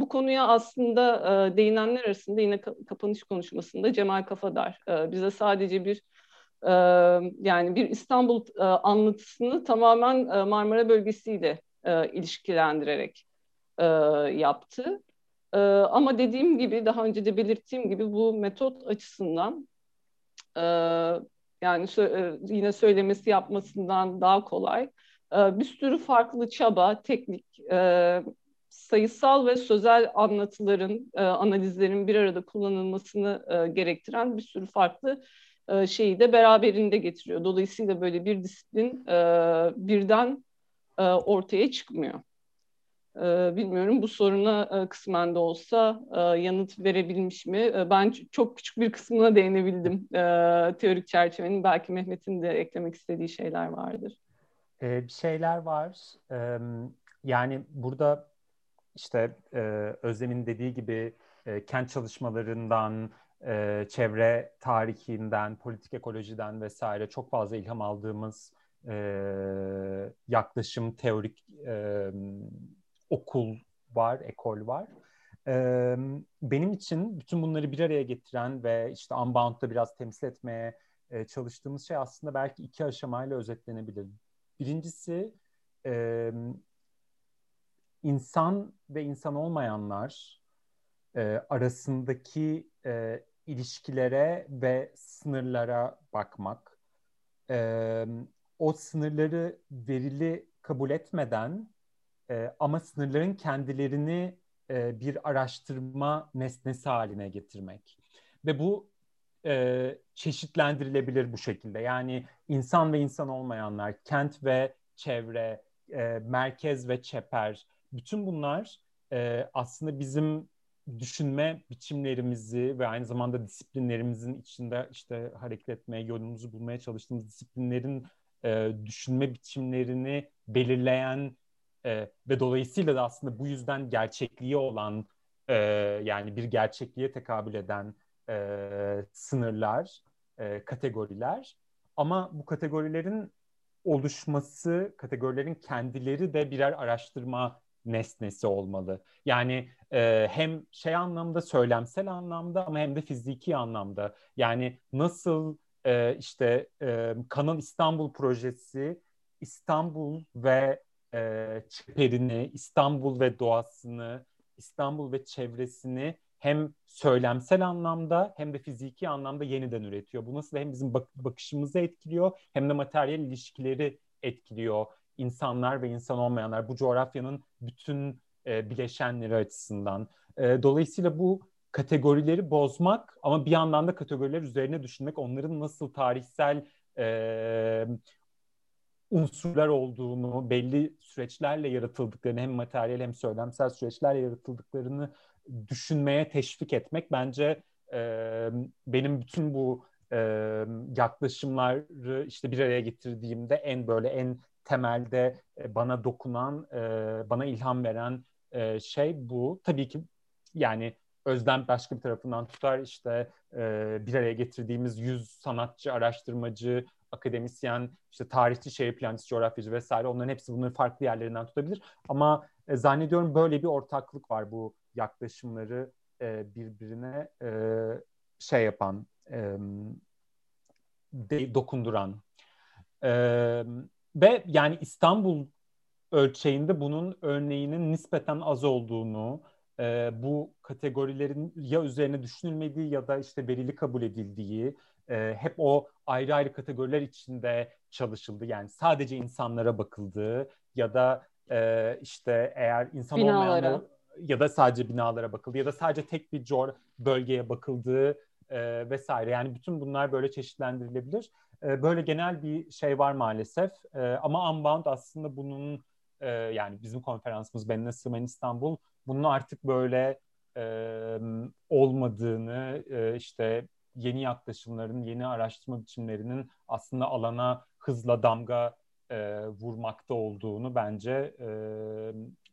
S3: bu konuya aslında değinenler arasında yine kapanış konuşmasında Cemal Kafadar bize sadece bir yani bir İstanbul anlatısını tamamen Marmara bölgesiyle ilişkilendirerek yaptı. Ama dediğim gibi daha önce de belirttiğim gibi bu metot açısından yani yine söylemesi yapmasından daha kolay. Bir sürü farklı çaba, teknik, sayısal ve sözel anlatıların, analizlerin bir arada kullanılmasını gerektiren bir sürü farklı e, şeyi de beraberinde getiriyor. Dolayısıyla böyle bir disiplin e, birden e, ortaya çıkmıyor. bilmiyorum bu soruna kısmen de olsa yanıt verebilmiş mi? ben çok küçük bir kısmına değinebildim teorik çerçevenin. Belki Mehmet'in de eklemek istediği şeyler vardır.
S2: bir şeyler var. yani burada işte Özlem'in dediği gibi kent çalışmalarından, e, çevre tarihinden, politik ekolojiden vesaire çok fazla ilham aldığımız e, yaklaşım, teorik e, okul var, ekol var. E, benim için bütün bunları bir araya getiren ve işte Unbound'da biraz temsil etmeye e, çalıştığımız şey aslında belki iki aşamayla özetlenebilir. Birincisi e, insan ve insan olmayanlar e, arasındaki e, ilişkilere ve sınırlara bakmak. E, o sınırları verili kabul etmeden e, ama sınırların kendilerini e, bir araştırma nesnesi haline getirmek. Ve bu e, çeşitlendirilebilir bu şekilde. Yani insan ve insan olmayanlar, kent ve çevre, e, merkez ve çeper, bütün bunlar e, aslında bizim düşünme biçimlerimizi ve aynı zamanda disiplinlerimizin içinde işte hareket etmeye, yolumuzu bulmaya çalıştığımız disiplinlerin e, düşünme biçimlerini belirleyen e, ve dolayısıyla da aslında bu yüzden gerçekliği olan e, yani bir gerçekliğe tekabül eden e, sınırlar, e, kategoriler. Ama bu kategorilerin oluşması, kategorilerin kendileri de birer araştırma nesnesi olmalı. Yani e, hem şey anlamda söylemsel anlamda ama hem de fiziki anlamda. Yani nasıl e, işte e, Kanal İstanbul projesi İstanbul ve e, çeperini, İstanbul ve doğasını, İstanbul ve çevresini hem söylemsel anlamda hem de fiziki anlamda yeniden üretiyor. Bu nasıl hem bizim bak- bakışımızı etkiliyor hem de materyal ilişkileri etkiliyor insanlar ve insan olmayanlar bu coğrafyanın bütün e, bileşenleri açısından. E, dolayısıyla bu kategorileri bozmak ama bir yandan da kategoriler üzerine düşünmek, onların nasıl tarihsel e, unsurlar olduğunu, belli süreçlerle yaratıldıklarını hem materyal hem söylemsel süreçlerle yaratıldıklarını düşünmeye teşvik etmek bence e, benim bütün bu e, yaklaşımları işte bir araya getirdiğimde en böyle en temelde e, bana dokunan, e, bana ilham veren e, şey bu. Tabii ki yani Özlem başka bir tarafından tutar işte bir araya getirdiğimiz yüz sanatçı, araştırmacı, akademisyen, işte tarihçi, şehir plancısı, coğrafyacı vesaire onların hepsi bunları farklı yerlerinden tutabilir. Ama zannediyorum böyle bir ortaklık var bu yaklaşımları birbirine şey yapan, dokunduran. Ve yani İstanbul ölçeğinde bunun örneğinin nispeten az olduğunu, e, bu kategorilerin ya üzerine düşünülmediği ya da işte verili kabul edildiği, e, hep o ayrı ayrı kategoriler içinde çalışıldı. Yani sadece insanlara bakıldığı ya da e, işte eğer insan olmayanlar ya da sadece binalara bakıldı ya da sadece tek bir cor bölgeye bakıldığı e, vesaire. Yani bütün bunlar böyle çeşitlendirilebilir. E, böyle genel bir şey var maalesef. E, ama Unbound aslında bunun e, yani bizim konferansımız Ben Nasıl İstanbul bunun artık böyle e, olmadığını e, işte yeni yaklaşımların, yeni araştırma biçimlerinin aslında alana hızla damga e, vurmakta olduğunu bence e,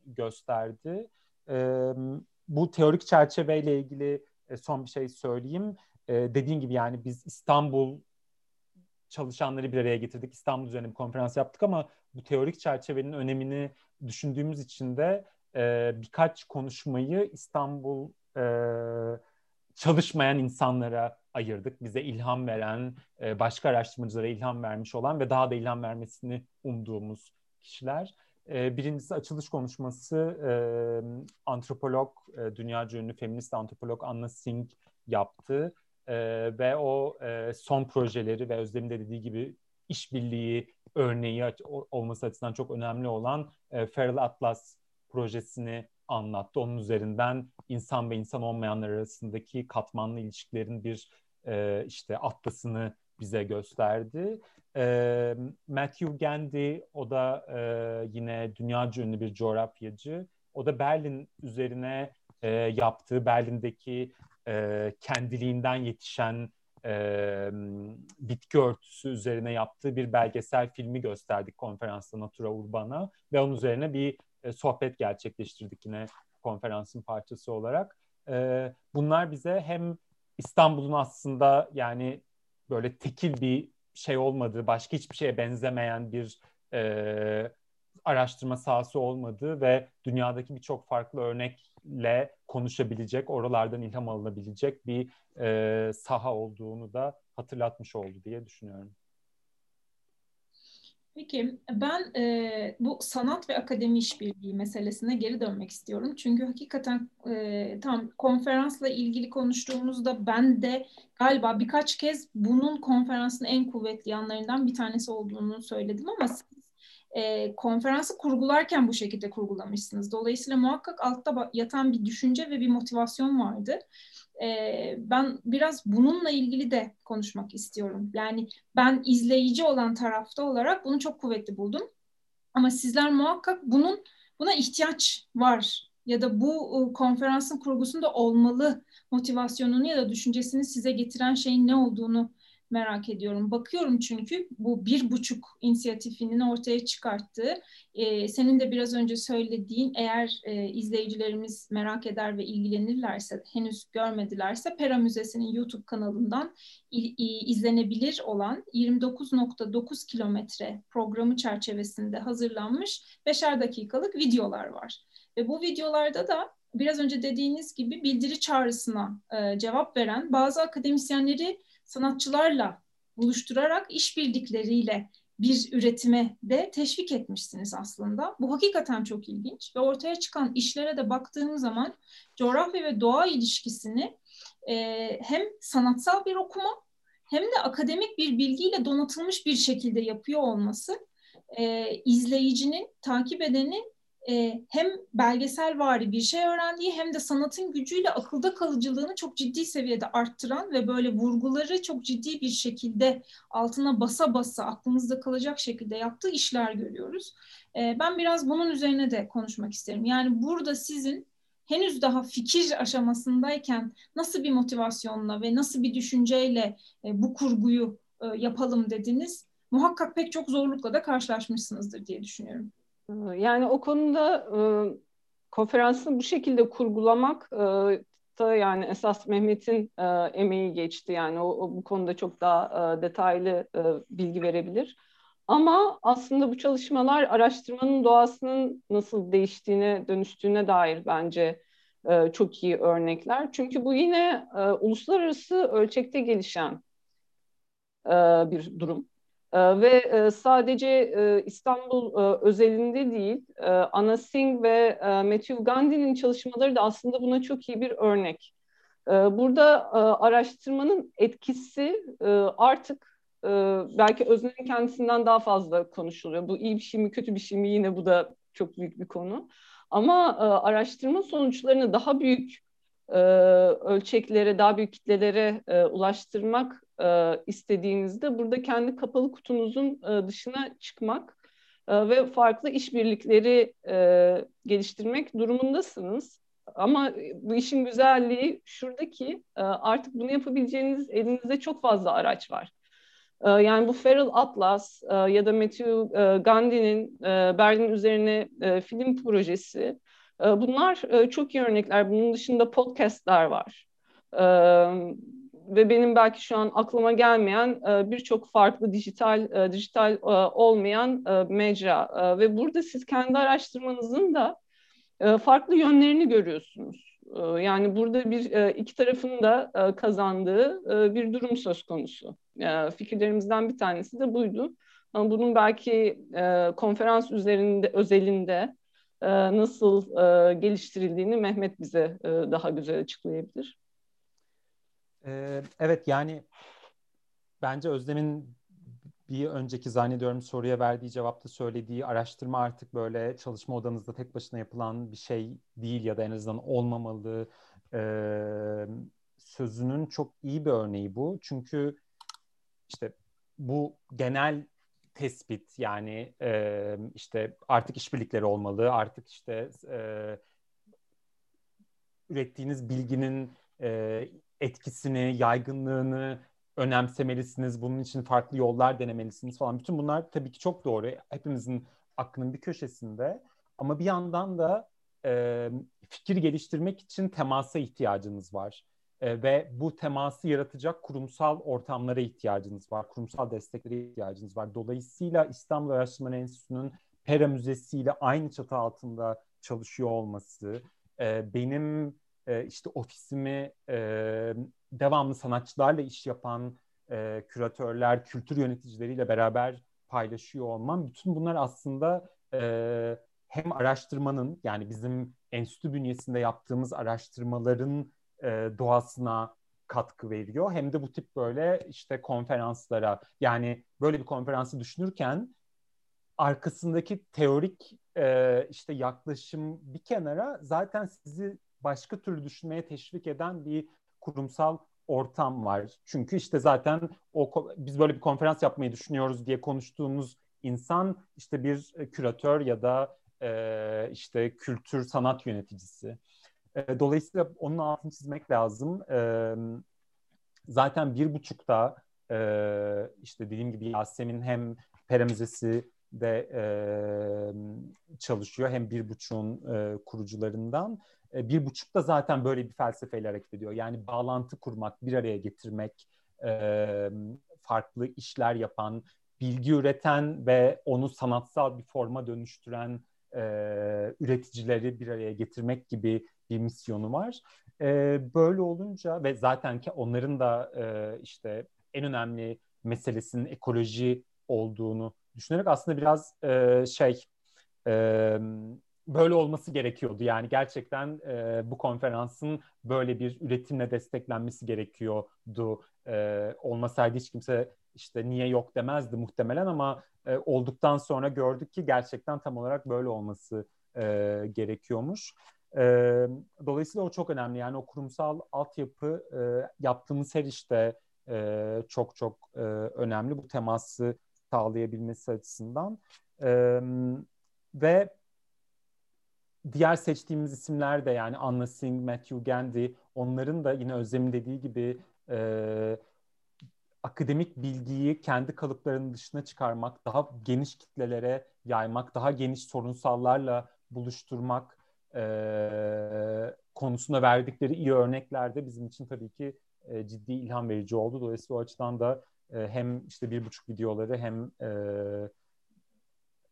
S2: gösterdi. E, bu teorik çerçeveyle ilgili son bir şey söyleyeyim. E, dediğin gibi yani biz İstanbul çalışanları bir araya getirdik. İstanbul üzerine bir konferans yaptık ama bu teorik çerçevenin önemini düşündüğümüz için de e, birkaç konuşmayı İstanbul e, çalışmayan insanlara ayırdık. Bize ilham veren, e, başka araştırmacılara ilham vermiş olan ve daha da ilham vermesini umduğumuz kişiler. E, birincisi açılış konuşması e, antropolog, e, dünyaca ünlü feminist antropolog Anna Singh yaptı. E, ve o e, son projeleri ve Özlem'in de dediği gibi işbirliği örneği olması açısından çok önemli olan e, Feral Atlas projesini anlattı. Onun üzerinden insan ve insan olmayanlar arasındaki katmanlı ilişkilerin bir e, işte atlasını bize gösterdi. E, Matthew Gandy, o da e, yine dünyaca ünlü bir coğrafyacı. O da Berlin üzerine e, yaptığı, Berlin'deki e, kendiliğinden yetişen e, bitki örtüsü üzerine yaptığı bir belgesel filmi gösterdik konferansta Natura Urbana ve onun üzerine bir e, sohbet gerçekleştirdik yine konferansın parçası olarak. E, bunlar bize hem İstanbul'un aslında yani böyle tekil bir şey olmadığı, başka hiçbir şeye benzemeyen bir e, araştırma sahası olmadığı ve dünyadaki birçok farklı örnekle konuşabilecek, oralardan ilham alınabilecek bir e, saha olduğunu da hatırlatmış oldu diye düşünüyorum.
S1: Peki ben e, bu sanat ve akademi işbirliği meselesine geri dönmek istiyorum. Çünkü hakikaten e, tam konferansla ilgili konuştuğumuzda ben de galiba birkaç kez bunun konferansın en kuvvetli yanlarından bir tanesi olduğunu söyledim ama siz e, konferansı kurgularken bu şekilde kurgulamışsınız. Dolayısıyla muhakkak altta yatan bir düşünce ve bir motivasyon vardı e, ben biraz bununla ilgili de konuşmak istiyorum. Yani ben izleyici olan tarafta olarak bunu çok kuvvetli buldum. Ama sizler muhakkak bunun buna ihtiyaç var ya da bu konferansın kurgusunda olmalı motivasyonunu ya da düşüncesini size getiren şeyin ne olduğunu merak ediyorum. Bakıyorum çünkü bu bir buçuk inisiyatifinin ortaya çıkarttığı, e, senin de biraz önce söylediğin eğer e, izleyicilerimiz merak eder ve ilgilenirlerse, henüz görmedilerse Pera Müzesi'nin YouTube kanalından izlenebilir olan 29.9 kilometre programı çerçevesinde hazırlanmış beşer dakikalık videolar var. Ve bu videolarda da biraz önce dediğiniz gibi bildiri çağrısına e, cevap veren bazı akademisyenleri sanatçılarla buluşturarak işbirlikleriyle bir üretime de teşvik etmişsiniz aslında. Bu hakikaten çok ilginç ve ortaya çıkan işlere de baktığım zaman coğrafya ve doğa ilişkisini e, hem sanatsal bir okuma hem de akademik bir bilgiyle donatılmış bir şekilde yapıyor olması e, izleyicinin, takip edenin e, hem belgesel vari bir şey öğrendiği hem de sanatın gücüyle akılda kalıcılığını çok ciddi seviyede arttıran ve böyle vurguları çok ciddi bir şekilde altına basa basa aklımızda kalacak şekilde yaptığı işler görüyoruz. E, ben biraz bunun üzerine de konuşmak isterim. Yani burada sizin henüz daha fikir aşamasındayken nasıl bir motivasyonla ve nasıl bir düşünceyle e, bu kurguyu e, yapalım dediniz? Muhakkak pek çok zorlukla da karşılaşmışsınızdır diye düşünüyorum.
S3: Yani o konuda e, konferansı bu şekilde kurgulamak e, da yani esas Mehmet'in e, emeği geçti. Yani o, o bu konuda çok daha detaylı bilgi verebilir. Ama aslında bu çalışmalar araştırmanın doğasının nasıl değiştiğine, dönüştüğüne dair bence çok iyi örnekler. Çünkü bu yine uluslararası ölçekte gelişen bir durum. E, ve e, sadece e, İstanbul e, özelinde değil, Anna Singh ve Matthew Gandhi'nin çalışmaları da aslında buna çok iyi bir örnek. E, burada araştırmanın etkisi artık belki öznenin kendisinden daha fazla konuşuluyor. Bu iyi bir şey mi kötü bir şey mi yine bu da çok büyük bir konu. Ama araştırma sonuçlarını daha büyük ölçeklere, daha büyük kitlelere ulaştırmak e, istediğinizde burada kendi kapalı kutunuzun e, dışına çıkmak e, ve farklı işbirlikleri e, geliştirmek durumundasınız. Ama bu işin güzelliği şuradaki e, artık bunu yapabileceğiniz elinizde çok fazla araç var. Ee, yani bu Feral Atlas e, ya da Matthew e, Gandhi'nin e, Berlin üzerine film projesi bunlar çok iyi örnekler. Bunun dışında podcastler var. Ve benim belki şu an aklıma gelmeyen birçok farklı dijital dijital olmayan mecra ve burada siz kendi araştırmanızın da farklı yönlerini görüyorsunuz. Yani burada bir iki tarafın da kazandığı bir durum söz konusu. Fikirlerimizden bir tanesi de buydu. Ama bunun belki konferans üzerinde özelinde nasıl geliştirildiğini Mehmet bize daha güzel açıklayabilir.
S2: Evet yani bence Özlem'in bir önceki zannediyorum soruya verdiği cevapta söylediği araştırma artık böyle çalışma odanızda tek başına yapılan bir şey değil ya da en azından olmamalı e, sözünün çok iyi bir örneği bu. Çünkü işte bu genel tespit yani e, işte artık işbirlikleri olmalı, artık işte e, ürettiğiniz bilginin e, etkisini, yaygınlığını önemsemelisiniz. Bunun için farklı yollar denemelisiniz falan. Bütün bunlar tabii ki çok doğru. Hepimizin aklının bir köşesinde. Ama bir yandan da e, fikir geliştirmek için temasa ihtiyacınız var. E, ve bu teması yaratacak kurumsal ortamlara ihtiyacınız var. Kurumsal desteklere ihtiyacınız var. Dolayısıyla İstanbul Araştırma Enstitüsü'nün Pera Müzesi ile aynı çatı altında çalışıyor olması, e, benim e, işte ofisimi e, devamlı sanatçılarla iş yapan e, küratörler, kültür yöneticileriyle beraber paylaşıyor olmam. Bütün bunlar aslında e, hem araştırmanın yani bizim enstitü bünyesinde yaptığımız araştırmaların e, doğasına katkı veriyor. Hem de bu tip böyle işte konferanslara yani böyle bir konferansı düşünürken arkasındaki teorik e, işte yaklaşım bir kenara zaten sizi başka türlü düşünmeye teşvik eden bir kurumsal ortam var. Çünkü işte zaten o biz böyle bir konferans yapmayı düşünüyoruz diye konuştuğumuz insan işte bir e, küratör ya da e, işte kültür sanat yöneticisi. E, dolayısıyla onun altını çizmek lazım. E, zaten bir buçukta e, işte dediğim gibi Yasemin hem Pera Müzesi de e, çalışıyor hem bir buçuğun e, kurucularından. E, bir buçukta zaten böyle bir felsefeyle hareket ediyor. Yani bağlantı kurmak, bir araya getirmek, e, farklı işler yapan, bilgi üreten ve onu sanatsal bir forma dönüştüren e, üreticileri bir araya getirmek gibi bir misyonu var. Böyle olunca ve zaten ki onların da işte en önemli meselesinin ekoloji olduğunu düşünerek aslında biraz şey böyle olması gerekiyordu. Yani gerçekten e, bu konferansın böyle bir üretimle desteklenmesi gerekiyordu. E, olmasaydı hiç kimse işte niye yok demezdi muhtemelen ama e, olduktan sonra gördük ki gerçekten tam olarak böyle olması e, gerekiyormuş. E, dolayısıyla o çok önemli. Yani o kurumsal altyapı e, yaptığımız her işte e, çok çok e, önemli. Bu teması sağlayabilmesi açısından. E, ve diğer seçtiğimiz isimler de yani Anna Singh, Matthew Gandy onların da yine Özlem'in dediği gibi e, akademik bilgiyi kendi kalıplarının dışına çıkarmak, daha geniş kitlelere yaymak, daha geniş sorunsallarla buluşturmak e, konusunda verdikleri iyi örnekler de bizim için tabii ki e, ciddi ilham verici oldu. Dolayısıyla o açıdan da e, hem işte bir buçuk videoları hem e,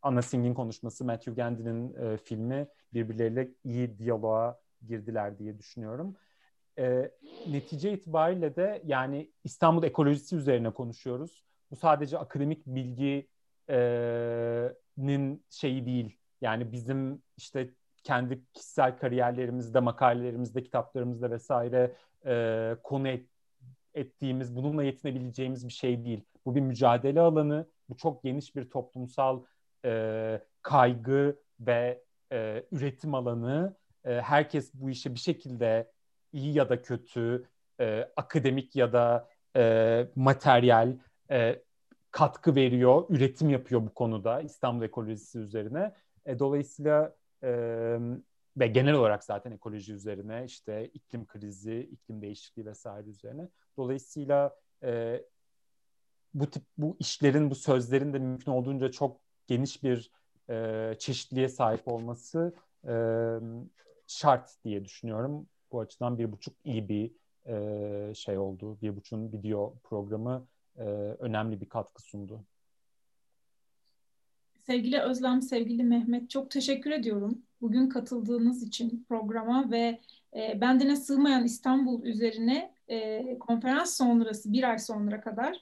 S2: Anna Singh'in konuşması, Matthew Gandy'nin e, filmi birbirleriyle iyi diyaloğa girdiler diye düşünüyorum. E, netice itibariyle de yani İstanbul ekolojisi üzerine konuşuyoruz. Bu sadece akademik bilginin şeyi değil. Yani bizim işte kendi kişisel kariyerlerimizde, makalelerimizde, kitaplarımızda vesaire e, konu et, ettiğimiz, bununla yetinebileceğimiz bir şey değil. Bu bir mücadele alanı, bu çok geniş bir toplumsal e, kaygı ve e, üretim alanı. E, herkes bu işe bir şekilde iyi ya da kötü, e, akademik ya da e, materyal e, katkı veriyor, üretim yapıyor bu konuda İstanbul ekolojisi üzerine. E, dolayısıyla e, ve genel olarak zaten ekoloji üzerine işte iklim krizi, iklim değişikliği vesaire üzerine. Dolayısıyla e, bu tip bu işlerin, bu sözlerin de mümkün olduğunca çok geniş bir e, çeşitliliğe sahip olması e, şart diye düşünüyorum. Bu açıdan bir buçuk iyi bir e, şey oldu. Bir buçuğun video programı e, önemli bir katkı sundu.
S1: Sevgili Özlem, sevgili Mehmet çok teşekkür ediyorum. Bugün katıldığınız için programa ve e, bendine sığmayan İstanbul üzerine e, konferans sonrası bir ay sonra kadar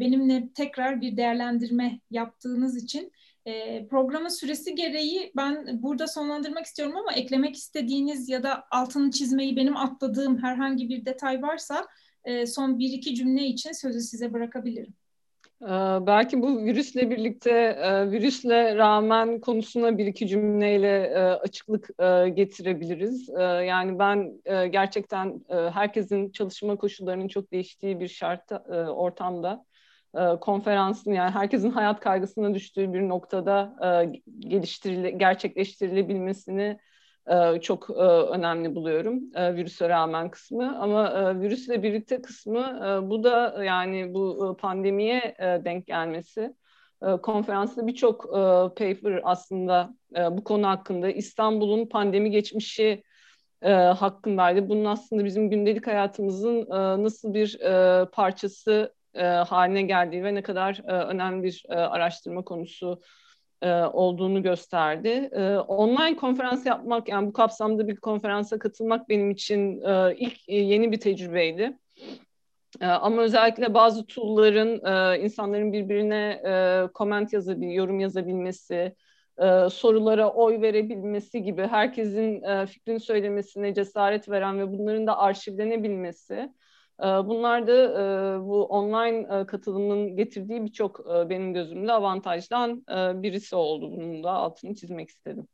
S1: benimle tekrar bir değerlendirme yaptığınız için e, programın süresi gereği ben burada sonlandırmak istiyorum ama eklemek istediğiniz ya da altını çizmeyi benim atladığım herhangi bir detay varsa e, son bir iki cümle için sözü size bırakabilirim.
S3: Ee, belki bu virüsle birlikte e, virüsle rağmen konusuna bir iki cümleyle e, açıklık e, getirebiliriz. Yani ben gerçekten herkesin çalışma koşullarının çok değiştiği bir şart ortamda konferansın yani herkesin hayat kaygısına düştüğü bir noktada geliştirile gerçekleştirilebilmesini e, çok e, önemli buluyorum e, virüse rağmen kısmı ama virüsle birlikte kısmı bu da yani bu pandemiye denk gelmesi. konferansta birçok paper aslında bu konu hakkında İstanbul'un pandemi geçmişi hakkındaydı. Bunun aslında bizim gündelik hayatımızın nasıl bir parçası haline geldiği ve ne kadar önemli bir araştırma konusu e, olduğunu gösterdi. E, online konferans yapmak, yani bu kapsamda bir konferansa katılmak benim için e, ilk yeni bir tecrübeydi. ama özellikle bazı tool'ların insanların birbirine comment yazabil, yorum yazabilmesi, sorulara oy verebilmesi gibi herkesin fikrini söylemesine cesaret veren ve bunların da arşivlenebilmesi bunlar da e, bu online e, katılımın getirdiği birçok e, benim gözümde avantajdan birisi oldu. Bunun da altını çizmek istedim.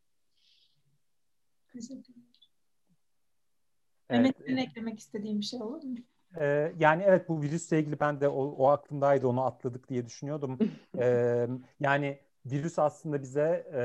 S1: Teşekkür Evet. Mehmet'in eklemek istediğim bir şey olur mu?
S2: Ee, yani evet bu virüsle ilgili ben de o, o aklımdaydı onu atladık diye düşünüyordum. [LAUGHS] ee, yani virüs aslında bize e,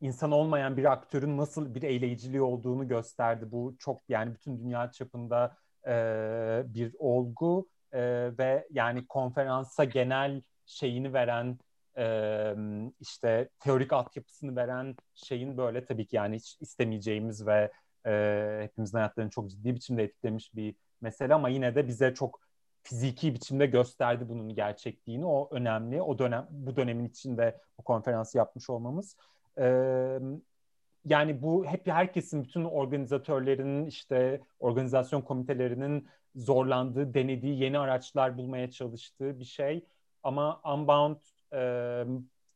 S2: insan olmayan bir aktörün nasıl bir eğleyiciliği olduğunu gösterdi. Bu çok yani bütün dünya çapında e, bir olgu e, ve yani konferansa genel şeyini veren e, işte teorik altyapısını veren şeyin böyle tabii ki yani hiç istemeyeceğimiz ve e, hepimizin hayatlarını çok ciddi biçimde etkilemiş bir mesele ama yine de bize çok fiziki biçimde gösterdi bunun gerçekliğini. O önemli. O dönem bu dönemin içinde bu konferansı yapmış olmamız. Ee, yani bu hep herkesin, bütün organizatörlerin, işte organizasyon komitelerinin zorlandığı, denediği yeni araçlar bulmaya çalıştığı bir şey. Ama Unbound e,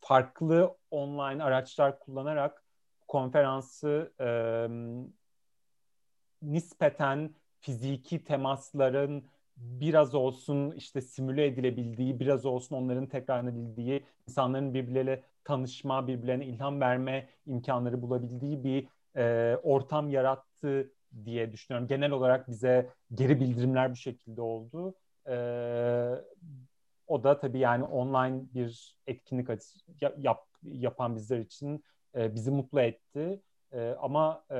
S2: farklı online araçlar kullanarak konferansı e, nispeten fiziki temasların biraz olsun işte simüle edilebildiği, biraz olsun onların tekrarlanabildiği, insanların birbirleriyle tanışma, birbirlerine ilham verme imkanları bulabildiği bir e, ortam yarattı diye düşünüyorum. Genel olarak bize geri bildirimler bu şekilde oldu. E, o da tabii yani online bir etkinlik yap, yapan bizler için e, bizi mutlu etti. E, ama e,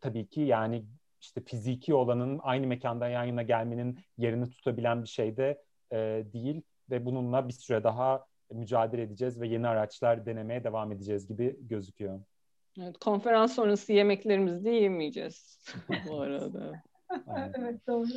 S2: tabii ki yani işte fiziki olanın aynı mekanda yan yana gelmenin yerini tutabilen bir şey de e, değil ve bununla bir süre daha mücadele edeceğiz ve yeni araçlar denemeye devam edeceğiz gibi gözüküyor.
S3: Evet, konferans sonrası yemeklerimizi de yemeyeceğiz [LAUGHS] bu arada. [LAUGHS]
S1: evet doğru.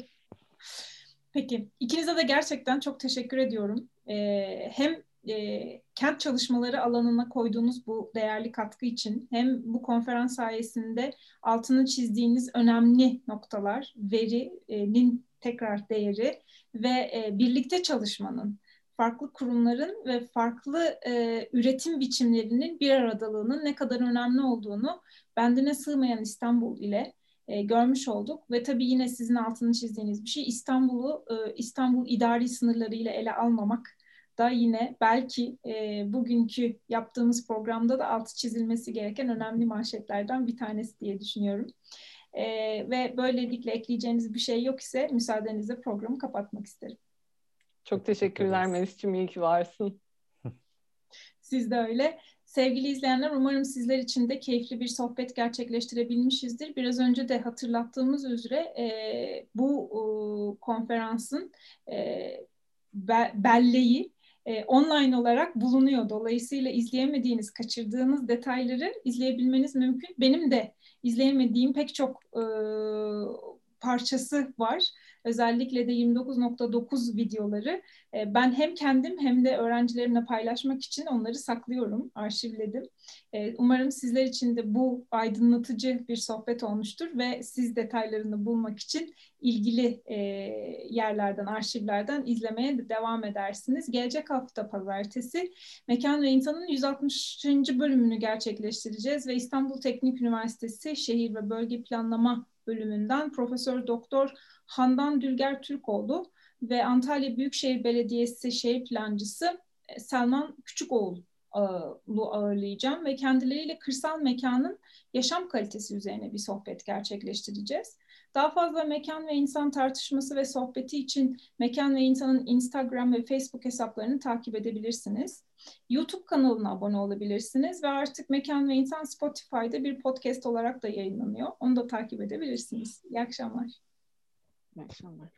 S1: Peki ikinize de gerçekten çok teşekkür ediyorum. Ee, hem e, kent çalışmaları alanına koyduğunuz bu değerli katkı için hem bu konferans sayesinde altını çizdiğiniz önemli noktalar, verinin tekrar değeri ve e, birlikte çalışmanın, farklı kurumların ve farklı e, üretim biçimlerinin bir aradalığının ne kadar önemli olduğunu bendine sığmayan İstanbul ile e, görmüş olduk ve tabii yine sizin altını çizdiğiniz bir şey İstanbul'u e, İstanbul idari sınırlarıyla ele almamak da yine belki e, bugünkü yaptığımız programda da altı çizilmesi gereken önemli manşetlerden bir tanesi diye düşünüyorum. E, ve böylelikle ekleyeceğiniz bir şey yok ise müsaadenizle programı kapatmak isterim.
S3: Çok teşekkürler Melis'ciğim. İyi ki varsın. [LAUGHS]
S1: Siz de öyle. Sevgili izleyenler umarım sizler için de keyifli bir sohbet gerçekleştirebilmişizdir. Biraz önce de hatırlattığımız üzere e, bu e, konferansın e, be, belleği e, online olarak bulunuyor. Dolayısıyla izleyemediğiniz, kaçırdığınız detayları izleyebilmeniz mümkün. Benim de izleyemediğim pek çok e, parçası var. Özellikle de 29.9 videoları e, ben hem kendim hem de öğrencilerimle paylaşmak için onları saklıyorum, arşivledim. E, umarım sizler için de bu aydınlatıcı bir sohbet olmuştur ve siz detaylarını bulmak için ilgili e, yerlerden, arşivlerden izlemeye de devam edersiniz. Gelecek hafta pazartesi Mekan ve İnsan'ın 160. bölümünü gerçekleştireceğiz ve İstanbul Teknik Üniversitesi Şehir ve Bölge Planlama bölümünden Profesör Doktor Handan Dülger Türkoğlu ve Antalya Büyükşehir Belediyesi şehir plancısı e, Selman Küçükoğlu ağırlayacağım ve kendileriyle kırsal mekanın yaşam kalitesi üzerine bir sohbet gerçekleştireceğiz. Daha fazla mekan ve insan tartışması ve sohbeti için Mekan ve İnsan'ın Instagram ve Facebook hesaplarını takip edebilirsiniz. YouTube kanalına abone olabilirsiniz ve artık Mekan ve İnsan Spotify'da bir podcast olarak da yayınlanıyor. Onu da takip edebilirsiniz. İyi akşamlar.
S3: İyi akşamlar.